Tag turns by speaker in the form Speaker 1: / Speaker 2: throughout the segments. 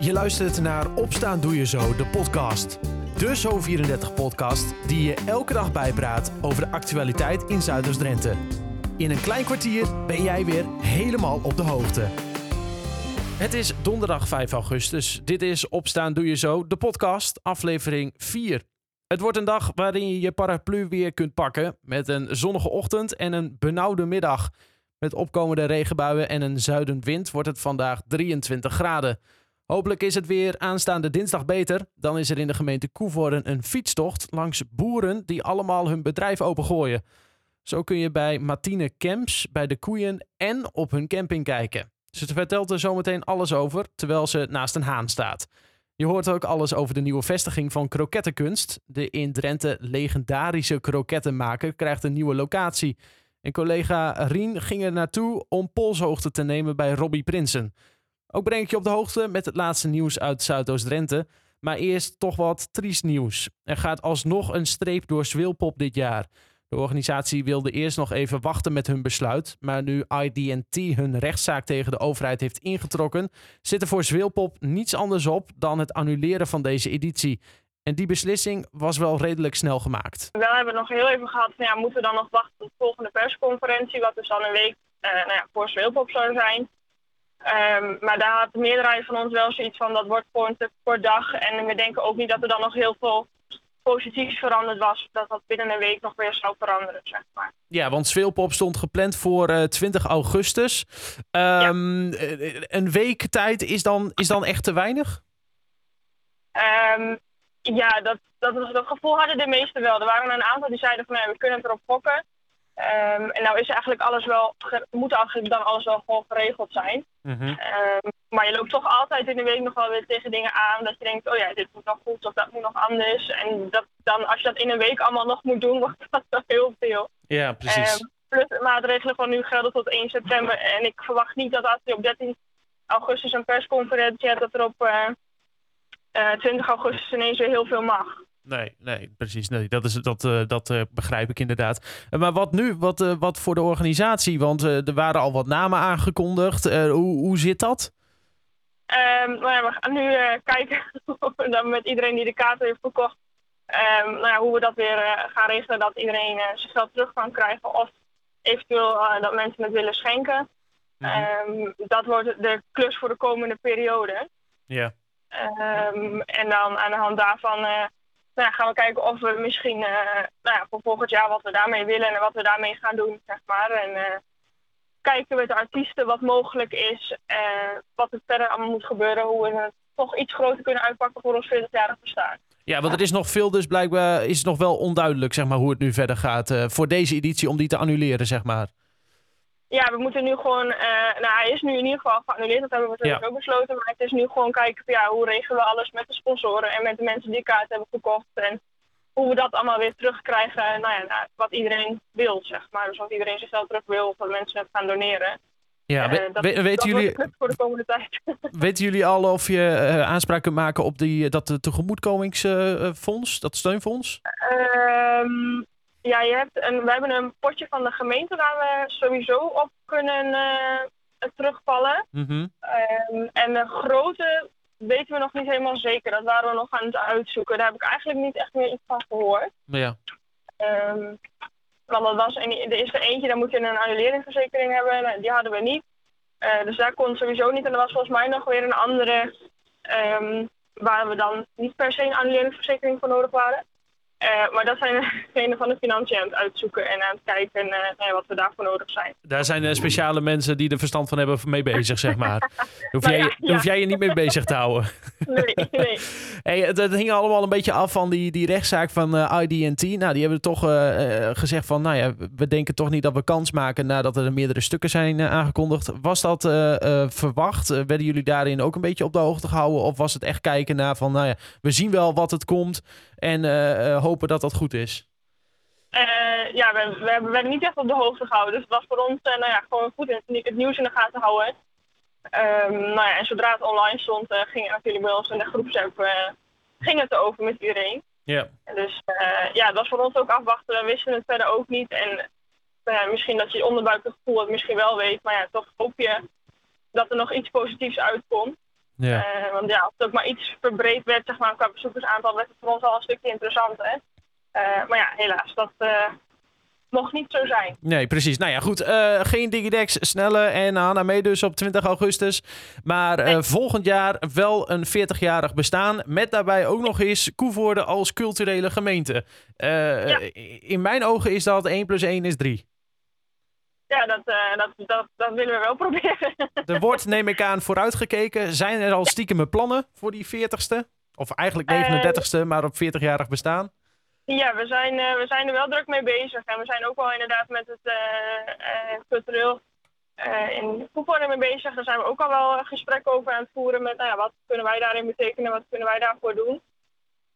Speaker 1: Je luistert naar Opstaan Doe Je Zo, de podcast. De Zo34-podcast die je elke dag bijpraat over de actualiteit in Zuiders-Drenthe. In een klein kwartier ben jij weer helemaal op de hoogte. Het is donderdag 5 augustus. Dit is Opstaan Doe Je Zo, de podcast, aflevering 4. Het wordt een dag waarin je je paraplu weer kunt pakken met een zonnige ochtend en een benauwde middag. Met opkomende regenbuien en een zuidenwind wordt het vandaag 23 graden. Hopelijk is het weer aanstaande dinsdag beter. Dan is er in de gemeente Koevoorden een fietstocht langs boeren die allemaal hun bedrijf opengooien. Zo kun je bij Martine Camps, bij de koeien en op hun camping kijken. Ze vertelt er zometeen alles over, terwijl ze naast een haan staat. Je hoort ook alles over de nieuwe vestiging van krokettenkunst. De in Drenthe legendarische krokettenmaker krijgt een nieuwe locatie. En collega Rien ging er naartoe om polshoogte te nemen bij Robbie Prinsen. Ook breng ik je op de hoogte met het laatste nieuws uit Zuidoost-Drenthe. Maar eerst toch wat triest nieuws. Er gaat alsnog een streep door Zwilpop dit jaar. De organisatie wilde eerst nog even wachten met hun besluit. Maar nu IDT hun rechtszaak tegen de overheid heeft ingetrokken, zit er voor Zwilpop niets anders op dan het annuleren van deze editie. En die beslissing was wel redelijk snel gemaakt.
Speaker 2: We hebben nog heel even gehad van ja, moeten we dan nog wachten tot de volgende persconferentie, wat dus dan een week uh, nou ja, voor Zwilpop zou zijn. Um, maar daar had de meerderheid van ons wel zoiets van dat wordt gewoon te kort dag. En we denken ook niet dat er dan nog heel veel positiefs veranderd was. Dat dat binnen een week nog weer zou veranderen, zeg maar.
Speaker 1: Ja, want Sveelpop stond gepland voor uh, 20 augustus. Um, ja. Een week tijd is dan, is dan echt te weinig?
Speaker 2: Um, ja, dat, dat, dat gevoel hadden de meesten wel. Er waren een aantal die zeiden van nee, we kunnen het erop fokken. Um, en nou is eigenlijk alles wel, moet eigenlijk dan alles wel gewoon geregeld zijn. Mm -hmm. um, maar je loopt toch altijd in de week nog wel weer tegen dingen aan. Dat je denkt, oh ja, dit moet nog goed of dat moet nog anders. En dat, dan, als je dat in een week allemaal nog moet doen, wordt dat wel heel veel.
Speaker 1: Ja, precies.
Speaker 2: Um, plus de maatregelen van nu gelden tot 1 september. En ik verwacht niet dat als je op 13 augustus een persconferentie hebt, dat er op uh, uh, 20 augustus ineens weer heel veel mag.
Speaker 1: Nee, nee, precies. Nee, dat is, dat, uh, dat uh, begrijp ik inderdaad. Uh, maar wat nu? Wat, wat voor de organisatie? Want er waren al wat namen aangekondigd. hoe, hoe zit dat?
Speaker 2: Um, nou ja, we gaan nu kijken dan met iedereen die de kaarten heeft verkocht. Um, nou ja, hoe we dat weer gaan regelen. Dat iedereen zijn geld terug kan krijgen. Of eventueel dat mensen het willen schenken. Mm -hmm. um, dat wordt de klus voor de komende periode.
Speaker 1: Ja.
Speaker 2: en dan aan de hand daarvan nou, gaan we kijken of we misschien uh, nou voor volgend jaar wat we daarmee willen en wat we daarmee gaan doen, zeg maar. En uh, kijken met de artiesten wat mogelijk is, wat er verder allemaal moet gebeuren, hoe we het toch iets groter kunnen uitpakken voor ons 40-jarig bestaan.
Speaker 1: Ja, want er is nog veel, dus blijkbaar is het nog wel onduidelijk, zeg maar, hoe het nu verder gaat voor deze editie om die te annuleren, zeg maar.
Speaker 2: Ja, we moeten nu gewoon, nou hij is nu in ieder geval geannuleerd, dat hebben we natuurlijk ja. ook besloten. Maar het is nu gewoon kijken ja, hoe regelen we alles met de sponsoren en met de mensen die kaart hebben verkocht. En hoe we dat allemaal weer terugkrijgen, nou ja, nou, wat iedereen wil, zeg maar. Dus wat iedereen zichzelf terug wil, of dat mensen gaan doneren.
Speaker 1: Ja, we,
Speaker 2: uh, dat,
Speaker 1: we, weten jullie,
Speaker 2: voor de komende tijd.
Speaker 1: weten jullie al of je uh, aanspraak kunt maken op die, dat tegemoetkomingsfonds, dat steunfonds?
Speaker 2: Um, ja, je hebt een, we hebben een potje van de gemeente waar we sowieso op kunnen uh, terugvallen.
Speaker 1: Mm -hmm.
Speaker 2: um, en de grote weten we nog niet helemaal zeker. Dat waren we nog aan het uitzoeken. Daar heb ik eigenlijk niet echt meer iets van gehoord.
Speaker 1: Ja.
Speaker 2: Um, want dat was een, er is er eentje, daar moet je een annuleringsverzekering hebben. Die hadden we niet. Uh, dus daar kon sowieso niet. En er was volgens mij nog weer een andere um, waar we dan niet per se een annuleringsverzekering voor nodig waren. Uh, maar dat zijn degenen van de financiën aan het uitzoeken en aan het kijken uh, nou wat we daarvoor nodig zijn.
Speaker 1: Daar zijn uh, speciale mensen die er verstand van hebben mee bezig, zeg maar. Daar hoef, nou, jij, ja, ja. hoef jij je niet mee bezig te houden.
Speaker 2: Nee, nee.
Speaker 1: hey, het, het hing allemaal een beetje af van die, die rechtszaak van ID&T. Nou, die hebben toch gezegd van, nou ja, we denken toch niet dat we kans maken nadat er meerdere stukken zijn aangekondigd. Was dat verwacht? werden jullie daarin ook een beetje op de hoogte gehouden? Of was het echt kijken naar van, nou ja, we zien wel wat het komt en hopen dat dat goed is?
Speaker 2: Uh, ja, we, we, we, werden niet echt op de hoogte gehouden. Dus het was voor ons uh, nou ja, gewoon goed het, het nieuws in de gaten houden. Um, nou ja, en zodra het online stond, ging natuurlijk bij ons in de groepsapp ging het over met iedereen.
Speaker 1: Ja.
Speaker 2: Dus ja, het was voor ons ook afwachten. We wisten het verder ook niet. En misschien dat je onderbuikgevoel het misschien wel weet. Maar ja, toch hoop je dat er nog iets positiefs uitkomt. Ja. want ja, als het ook maar iets verbreed werd, zeg maar, qua bezoekersaantal, werd het voor ons al een stukje interessanter. maar ja, helaas, dat mocht niet zo zijn.
Speaker 1: Nee, precies. Nou ja, goed. Uh, geen Digidex, snelle en Hanna mee dus op 20 augustus. Maar uh, volgend jaar wel een 40-jarig bestaan. Met daarbij ook nog eens Koevoorde als culturele gemeente. Uh, ja. In mijn ogen is dat 1 plus 1 is 3.
Speaker 2: Ja, dat, dat, dat, dat, willen we wel proberen.
Speaker 1: er wordt, neem ik aan, vooruitgekeken. Zijn er al stiekeme plannen voor die 40ste? Of eigenlijk 39ste, maar op 40-jarig bestaan?
Speaker 2: Ja, we zijn, uh, we zijn er wel druk mee bezig. En we zijn ook wel inderdaad met het cultureel in Koevoorde mee bezig. Daar zijn we ook al wel gesprekken over aan het voeren met nou ja, wat kunnen wij daarin betekenen, wat kunnen wij daarvoor doen.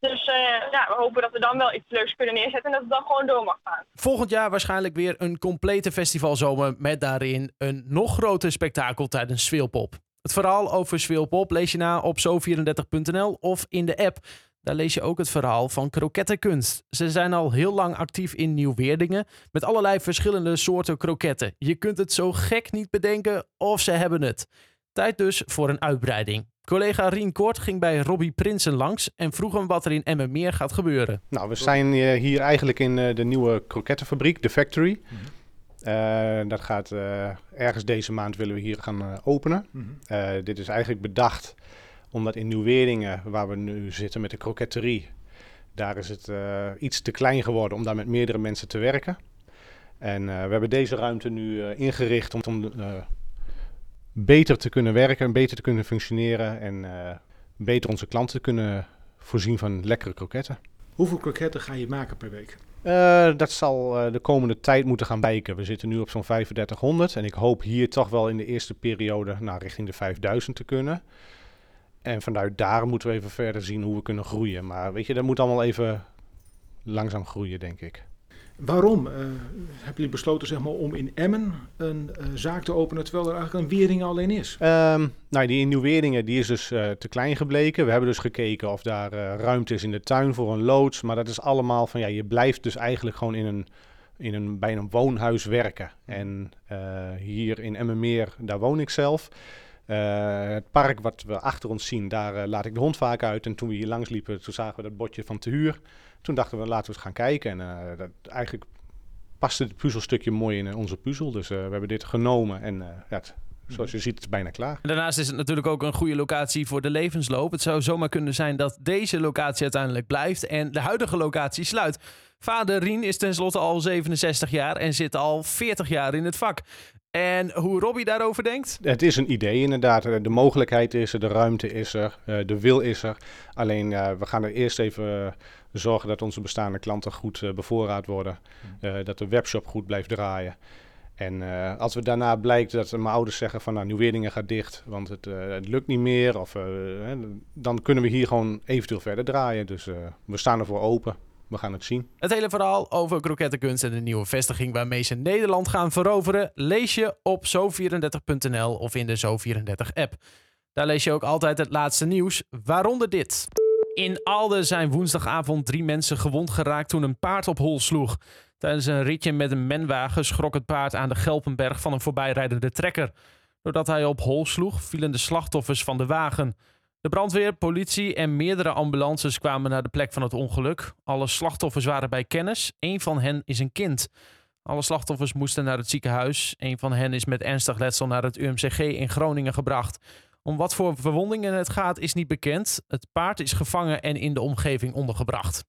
Speaker 2: Dus ja, we hopen dat we dan wel iets leuks kunnen neerzetten en dat het dan gewoon door mag gaan.
Speaker 1: Volgend jaar waarschijnlijk weer een complete festivalzomer met daarin een nog groter spektakel tijdens Swilpop. Het verhaal over Swilpop lees je na op zo34.nl of in de app. Daar lees je ook het verhaal van krokettenkunst. Ze zijn al heel lang actief in Nieuw-Weerdingen met allerlei verschillende soorten kroketten. Je kunt het zo gek niet bedenken of ze hebben het. Tijd dus voor een uitbreiding. Collega Rien Kort ging bij Robbie Prinsen langs en vroeg hem wat er in Emmermeer gaat gebeuren.
Speaker 3: Nou, we zijn eh, hier eigenlijk in eh, de nieuwe krokettenfabriek, The Factory. Uh, dat gaat ergens deze maand willen we hier gaan openen. Mhm. dit is eigenlijk bedacht omdat in Nieuw-Weringen, waar we nu zitten met de kroketterie, daar is het uh, iets te klein geworden om daar met meerdere mensen te werken. En uh, we hebben deze ruimte nu uh, ingericht om, om beter te kunnen werken, beter te kunnen functioneren en beter onze klanten te kunnen voorzien van lekkere kroketten.
Speaker 4: Hoeveel kroketten ga je maken per week?
Speaker 3: dat zal de komende tijd moeten gaan bijken. We zitten nu op zo'n 3500 en ik hoop hier toch wel in de eerste periode nou, richting de 5000 te kunnen. En vanuit daar moeten we even verder zien hoe we kunnen groeien. Maar weet je, dat moet allemaal even langzaam groeien, denk ik.
Speaker 4: Waarom uh, hebben jullie besloten zeg maar, om in Emmen een uh, zaak te openen terwijl er eigenlijk een Weringen alleen is?
Speaker 3: Um, nou, die in Nieuw-Weringen die is dus uh, te klein gebleken. We hebben dus gekeken of daar ruimte is in de tuin voor een loods. Maar dat is allemaal van ja, je blijft dus eigenlijk gewoon in een, in een, bij een woonhuis werken. En hier in Emmenmeer, daar woon ik zelf. Uh, het park wat we achter ons zien, daar uh, laat ik de hond vaak uit. En toen we hier langs liepen, toen zagen we dat bordje van te huur. Toen dachten we, laten we eens gaan kijken. En uh, dat, eigenlijk paste het puzzelstukje mooi in onze puzzel. Dus we hebben dit genomen en ja, zoals je ziet, het is bijna klaar.
Speaker 1: Daarnaast is het natuurlijk ook een goede locatie voor de levensloop. Het zou zomaar kunnen zijn dat deze locatie uiteindelijk blijft en de huidige locatie sluit. Vader Rien is tenslotte al 67 jaar en zit al 40 jaar in het vak. En hoe Robbie daarover denkt?
Speaker 3: Het is een idee inderdaad. De mogelijkheid is er, de ruimte is er, eh, de wil is er. Alleen uh, we gaan er eerst even eh, zorgen dat onze bestaande klanten goed bevoorraad worden. Hmm. dat de webshop goed blijft draaien. En als we daarna blijkt dat mijn ouders zeggen van nou, Nieuw-Weerdingen gaat dicht, want het, het, lukt niet meer. Of, dan kunnen we hier gewoon eventueel verder draaien. Dus we staan ervoor open we gaan het zien.
Speaker 1: Het hele verhaal over krokettenkunst en de nieuwe vestiging waarmee ze Nederland gaan veroveren, lees je op zo34.nl of in de Zo34-app. Daar lees je ook altijd het laatste nieuws, waaronder dit. In Alde zijn woensdagavond drie mensen gewond geraakt toen een paard op hol sloeg. Tijdens een ritje met een menwagen schrok het paard aan de Gelpenberg van een voorbijrijdende trekker. Doordat hij op hol sloeg, vielen de slachtoffers van de wagen. De brandweer, politie en meerdere ambulances kwamen naar de plek van het ongeluk. Alle slachtoffers waren bij kennis. Een van hen is een kind. Alle slachtoffers moesten naar het ziekenhuis. Een van hen is met ernstig letsel naar het UMCG in Groningen gebracht. Om wat voor verwondingen het gaat is niet bekend. Het paard is gevangen en in de omgeving ondergebracht.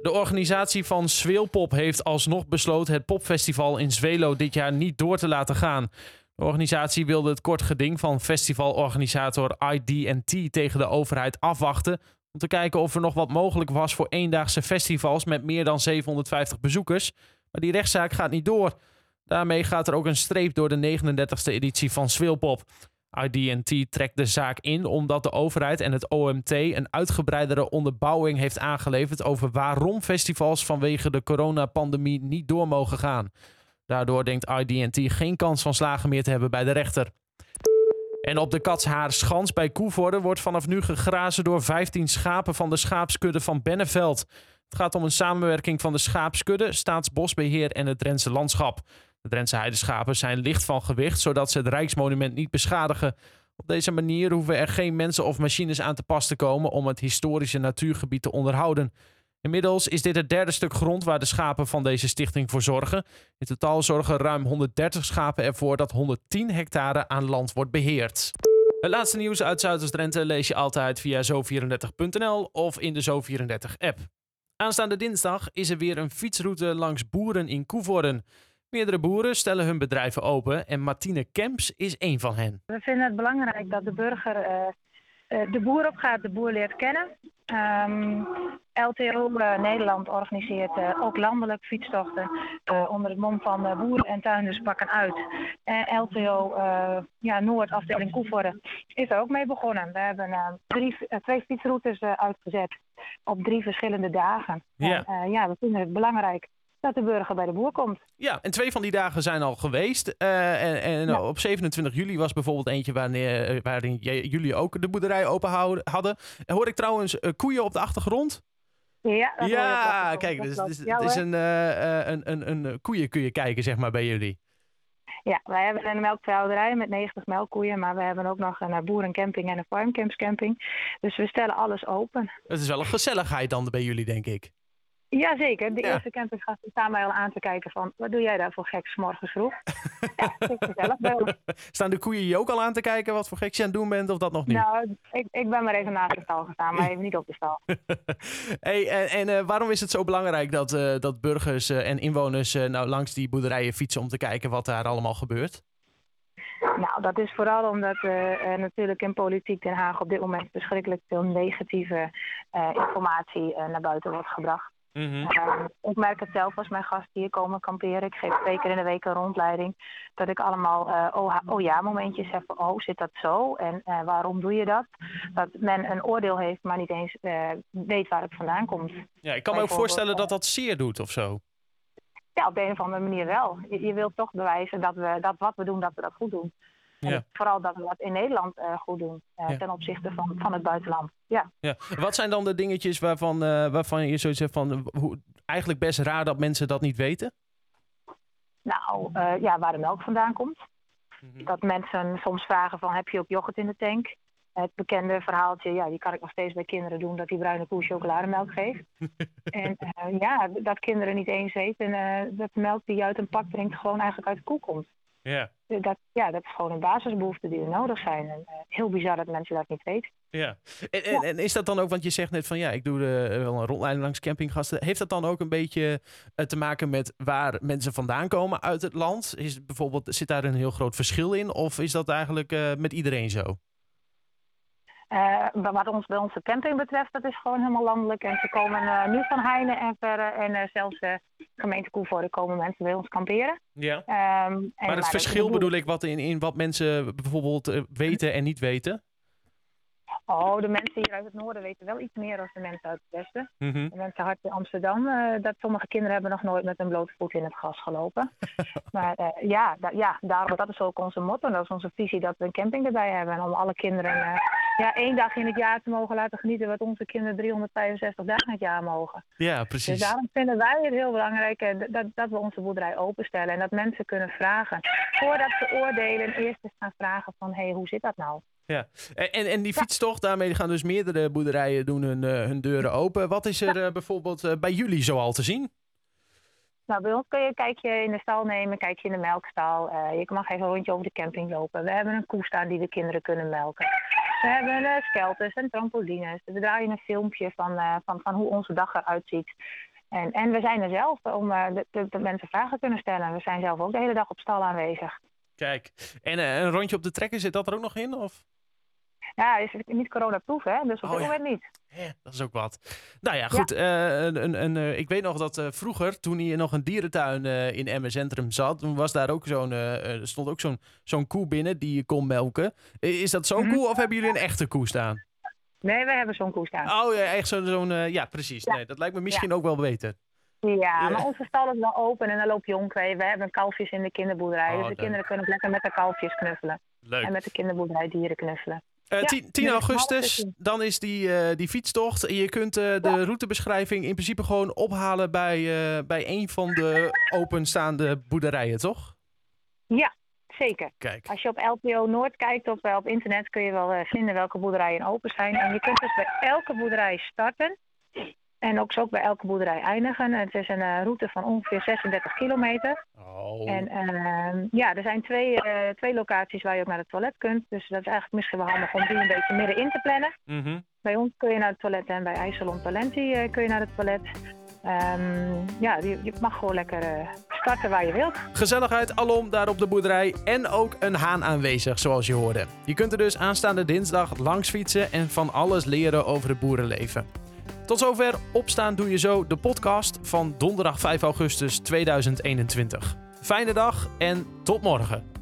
Speaker 1: De organisatie van Zweelpop heeft alsnog besloten het popfestival in Zwelo dit jaar niet door te laten gaan. De organisatie wilde het kort geding van festivalorganisator ID&T tegen de overheid afwachten om te kijken of er nog wat mogelijk was voor eendaagse festivals met meer dan 750 bezoekers. Maar die rechtszaak gaat niet door. Daarmee gaat er ook een streep door de 39e editie van Swilpop. ID&T trekt de zaak in omdat de overheid en het OMT een uitgebreidere onderbouwing heeft aangeleverd over waarom festivals vanwege de coronapandemie niet door mogen gaan. Daardoor denkt ID&T geen kans van slagen meer te hebben bij de rechter. En op de Katshaar-schans bij Koevoorde wordt vanaf nu gegrazen door 15 schapen van de schaapskudde van Benneveld. Het gaat om een samenwerking van de schaapskudde, Staatsbosbeheer en het Drentse landschap. De Drentse heideschapen zijn licht van gewicht, zodat ze het Rijksmonument niet beschadigen. Op deze manier hoeven er geen mensen of machines aan te pas te komen om het historische natuurgebied te onderhouden. Inmiddels is dit het derde stuk grond waar de schapen van deze stichting voor zorgen. In totaal zorgen ruim 130 schapen ervoor dat 110 hectare aan land wordt beheerd. Het laatste nieuws uit Zuiders-Drenthe lees je altijd via zo34.nl of in de Zo34-app. Aanstaande dinsdag is er weer een fietsroute langs boeren in Koevoorden. Meerdere boeren stellen hun bedrijven open en Martine Kemps is één van hen.
Speaker 5: We vinden het belangrijk dat de burger uh, de boer opgaat, de boer leert kennen. Um, LTO uh, Nederland organiseert uh, ook landelijk fietstochten uh, onder het mom van boeren en tuinders pakken uit. En LTO ja, Noord, afdeling Koevoorde, is er ook mee begonnen. We hebben drie, twee fietsroutes uitgezet op drie verschillende dagen.
Speaker 1: Ja.
Speaker 5: En, ja, we vinden het belangrijk dat de burger bij de boer komt.
Speaker 1: Ja, en twee van die dagen zijn al geweest. Uh, en en
Speaker 5: Ja.
Speaker 1: op 27 juli was bijvoorbeeld eentje wanneer, eh, waarin jullie ook de boerderij open hadden. En hoor ik trouwens eh, koeien op de achtergrond?
Speaker 5: Ja, dat
Speaker 1: ja, kijk, dus, dus,
Speaker 5: Ja,
Speaker 1: het is een, eh, eh, een, een, een koeien kun je kijken, zeg maar, bij jullie.
Speaker 5: Ja, wij hebben een melkveehouderij met 90 melkkoeien, maar we hebben ook nog een eh, boerencamping en een farmcampscamping. Dus we stellen alles open.
Speaker 1: Het is wel een gezelligheid dan bij jullie, denk ik.
Speaker 5: Jazeker, de
Speaker 1: Ja.
Speaker 5: eerste campinggasten staan mij al aan te kijken van, wat doe jij daar voor geks morgens vroeg? ja, gezellig bij ons.
Speaker 1: Staan de koeien je ook al aan te kijken wat voor geks je aan het doen bent of dat nog niet?
Speaker 5: Nou, ik, ik ben maar even naast de stal gestaan, maar even niet op de stal.
Speaker 1: hey, en en eh, waarom is het zo belangrijk dat, eh, dat burgers eh, en inwoners nou langs die boerderijen fietsen om te kijken wat daar allemaal gebeurt?
Speaker 5: Nou, dat is vooral omdat natuurlijk in politiek Den Haag op dit moment verschrikkelijk veel negatieve informatie naar buiten wordt gebracht.
Speaker 1: Mhm.
Speaker 5: Ik merk het zelf als mijn gasten hier komen kamperen. Ik geef twee keer in de week een rondleiding. Dat ik allemaal eh, oh, oh ja momentjes heb van oh zit dat zo en eh, waarom doe je dat? Dat men een oordeel heeft maar niet eens eh, weet waar het vandaan komt.
Speaker 1: Ja, ik kan me ook voorstellen dat dat zeer doet of zo.
Speaker 5: Ja, op de een of andere manier wel. Je, je wilt toch bewijzen dat we dat wat we doen, dat we dat goed doen. En
Speaker 1: Ja.
Speaker 5: vooral dat we dat in Nederland eh, goed doen eh,
Speaker 1: Ja.
Speaker 5: ten opzichte van, van het buitenland. Ja.
Speaker 1: Ja. Wat zijn dan de dingetjes waarvan, eh, waarvan je zoiets hebt van hoe, eigenlijk best raar dat mensen dat niet weten?
Speaker 5: Nou, ja, waar de melk vandaan komt.
Speaker 1: Mhm.
Speaker 5: Dat mensen soms vragen van heb je ook yoghurt in de tank? Het bekende verhaaltje, ja, die kan ik nog steeds bij kinderen doen, dat die bruine koe chocolademelk geeft. en ja, dat kinderen niet eens weten dat de melk die je uit een pak drinkt gewoon eigenlijk uit de koe komt.
Speaker 1: Ja.
Speaker 5: Dat, ja, dat is gewoon een basisbehoefte die er nodig zijn. En, eh, heel bizar dat mensen dat niet weten.
Speaker 1: Ja. En, en, en is dat dan ook, want je zegt net van ja, ik doe de, eh, wel een rondleiding langs campinggasten. Heeft dat dan ook een beetje eh, te maken met waar mensen vandaan komen uit het land? Is bijvoorbeeld, zit daar een heel groot verschil in? Of is dat eigenlijk met iedereen zo?
Speaker 5: Maar wat ons bij onze camping betreft, dat is gewoon helemaal landelijk. En ze komen eh, nu van Heine en verre. En eh, zelfs gemeente Koevoorde komen mensen bij ons kamperen.
Speaker 1: Ja.
Speaker 5: Ehm, en,
Speaker 1: Maar het verschil bedoel ik wat in, in wat mensen bijvoorbeeld weten en niet weten?
Speaker 5: Oh, de mensen hier uit het noorden weten wel iets meer dan de mensen uit het westen.
Speaker 1: Mhm.
Speaker 5: De mensen hard in Amsterdam, dat sommige kinderen hebben nog nooit met een blote voet in het gras gelopen. maar ja, da- ja, daarom, dat is ook onze motto. Dat is onze visie dat we een camping erbij hebben. En om alle kinderen ja, één dag in het jaar te mogen laten genieten wat onze kinderen 365 dagen in het jaar mogen.
Speaker 1: Ja,
Speaker 5: Dus
Speaker 1: precies.
Speaker 5: daarom vinden wij het heel belangrijk eh, dat, dat we onze boerderij openstellen. En dat mensen kunnen vragen. Voordat ze oordelen, eerst eens gaan vragen van, hé, hey, hoe zit dat nou?
Speaker 1: Ja. En, en, die fietstocht, daarmee gaan dus meerdere boerderijen doen hun, eh, hun deuren open. Wat is er eh, bijvoorbeeld bij jullie zoal te zien?
Speaker 5: Nou, bij ons kun je een kijkje in de stal nemen, een kijkje in de melkstal. Je mag even een rondje over de camping lopen. We hebben een koe staan die de kinderen kunnen melken. We hebben uh, skelters en trampolines. We draaien een filmpje van, eh, van, van hoe onze dag eruit ziet. En, en we zijn er zelf om eh, de, de, mensen vragen kunnen stellen. We zijn zelf ook de hele dag op stal aanwezig.
Speaker 1: Kijk, en een rondje op de trekker, zit dat er ook nog in? Of?
Speaker 5: Ja, is niet coronaproof, hè? Dus op
Speaker 1: Oh,
Speaker 5: dit
Speaker 1: ja.
Speaker 5: moment niet.
Speaker 1: Hè, dat is ook wat. Nou ja, goed. eh, een, een, een, eh, ik weet nog dat eh, vroeger, toen hier nog een dierentuin eh, in Emmen Centrum zat, toen was daar ook zo'n, eh, eh, stond ook zo'n zo'n koe binnen die je kon melken. Is dat zo'n
Speaker 5: Mhm.
Speaker 1: koe of hebben jullie een echte koe staan?
Speaker 5: Nee, we hebben zo'n koe staan.
Speaker 1: Oh ja, echt zo'n, zo'n eh, ja precies.
Speaker 5: Ja.
Speaker 1: Nee, dat lijkt me misschien ook wel beter.
Speaker 5: Ja,
Speaker 1: Ja.
Speaker 5: maar onze stal is wel open en dan loopt jonkwee. We hebben kalfjes in de kinderboerderij.
Speaker 1: Oh,
Speaker 5: dus de
Speaker 1: leuk.
Speaker 5: kinderen kunnen lekker met de kalfjes knuffelen.
Speaker 1: Leuk.
Speaker 5: En met de kinderboerderij dieren knuffelen. Ja,
Speaker 1: 10, 10
Speaker 5: dus
Speaker 1: augustus, dan is die, eh, die fietstocht. Je kunt eh, de routebeschrijving in principe gewoon ophalen bij, eh, bij een van de openstaande boerderijen, toch?
Speaker 5: Ja, Zeker.
Speaker 1: Kijk.
Speaker 5: Als je op LPO Noord kijkt op, eh, op internet kun je wel vinden welke boerderijen open zijn. En je kunt dus bij elke boerderij starten. En ook, zo ook bij elke boerderij eindigen. Het is een eh, route van ongeveer 36 kilometer.
Speaker 1: Oh.
Speaker 5: En ehm, ja, er zijn twee, eh, twee locaties waar je ook naar het toilet kunt. Dus dat is eigenlijk misschien wel handig om die een beetje middenin te plannen.
Speaker 1: Mhm.
Speaker 5: Bij ons kun je naar het toilet en bij IJsselon Talenti eh, kun je naar het toilet. Ehm, ja, je, je mag gewoon lekker starten waar je wilt.
Speaker 1: Gezelligheid alom daar op de boerderij en ook een haan aanwezig, zoals je hoorde. Je kunt er dus aanstaande dinsdag langs fietsen en van alles leren over het boerenleven. Tot zover Opstaan Doe Je Zo, de podcast van donderdag 5 augustus 2021. Fijne dag en tot morgen.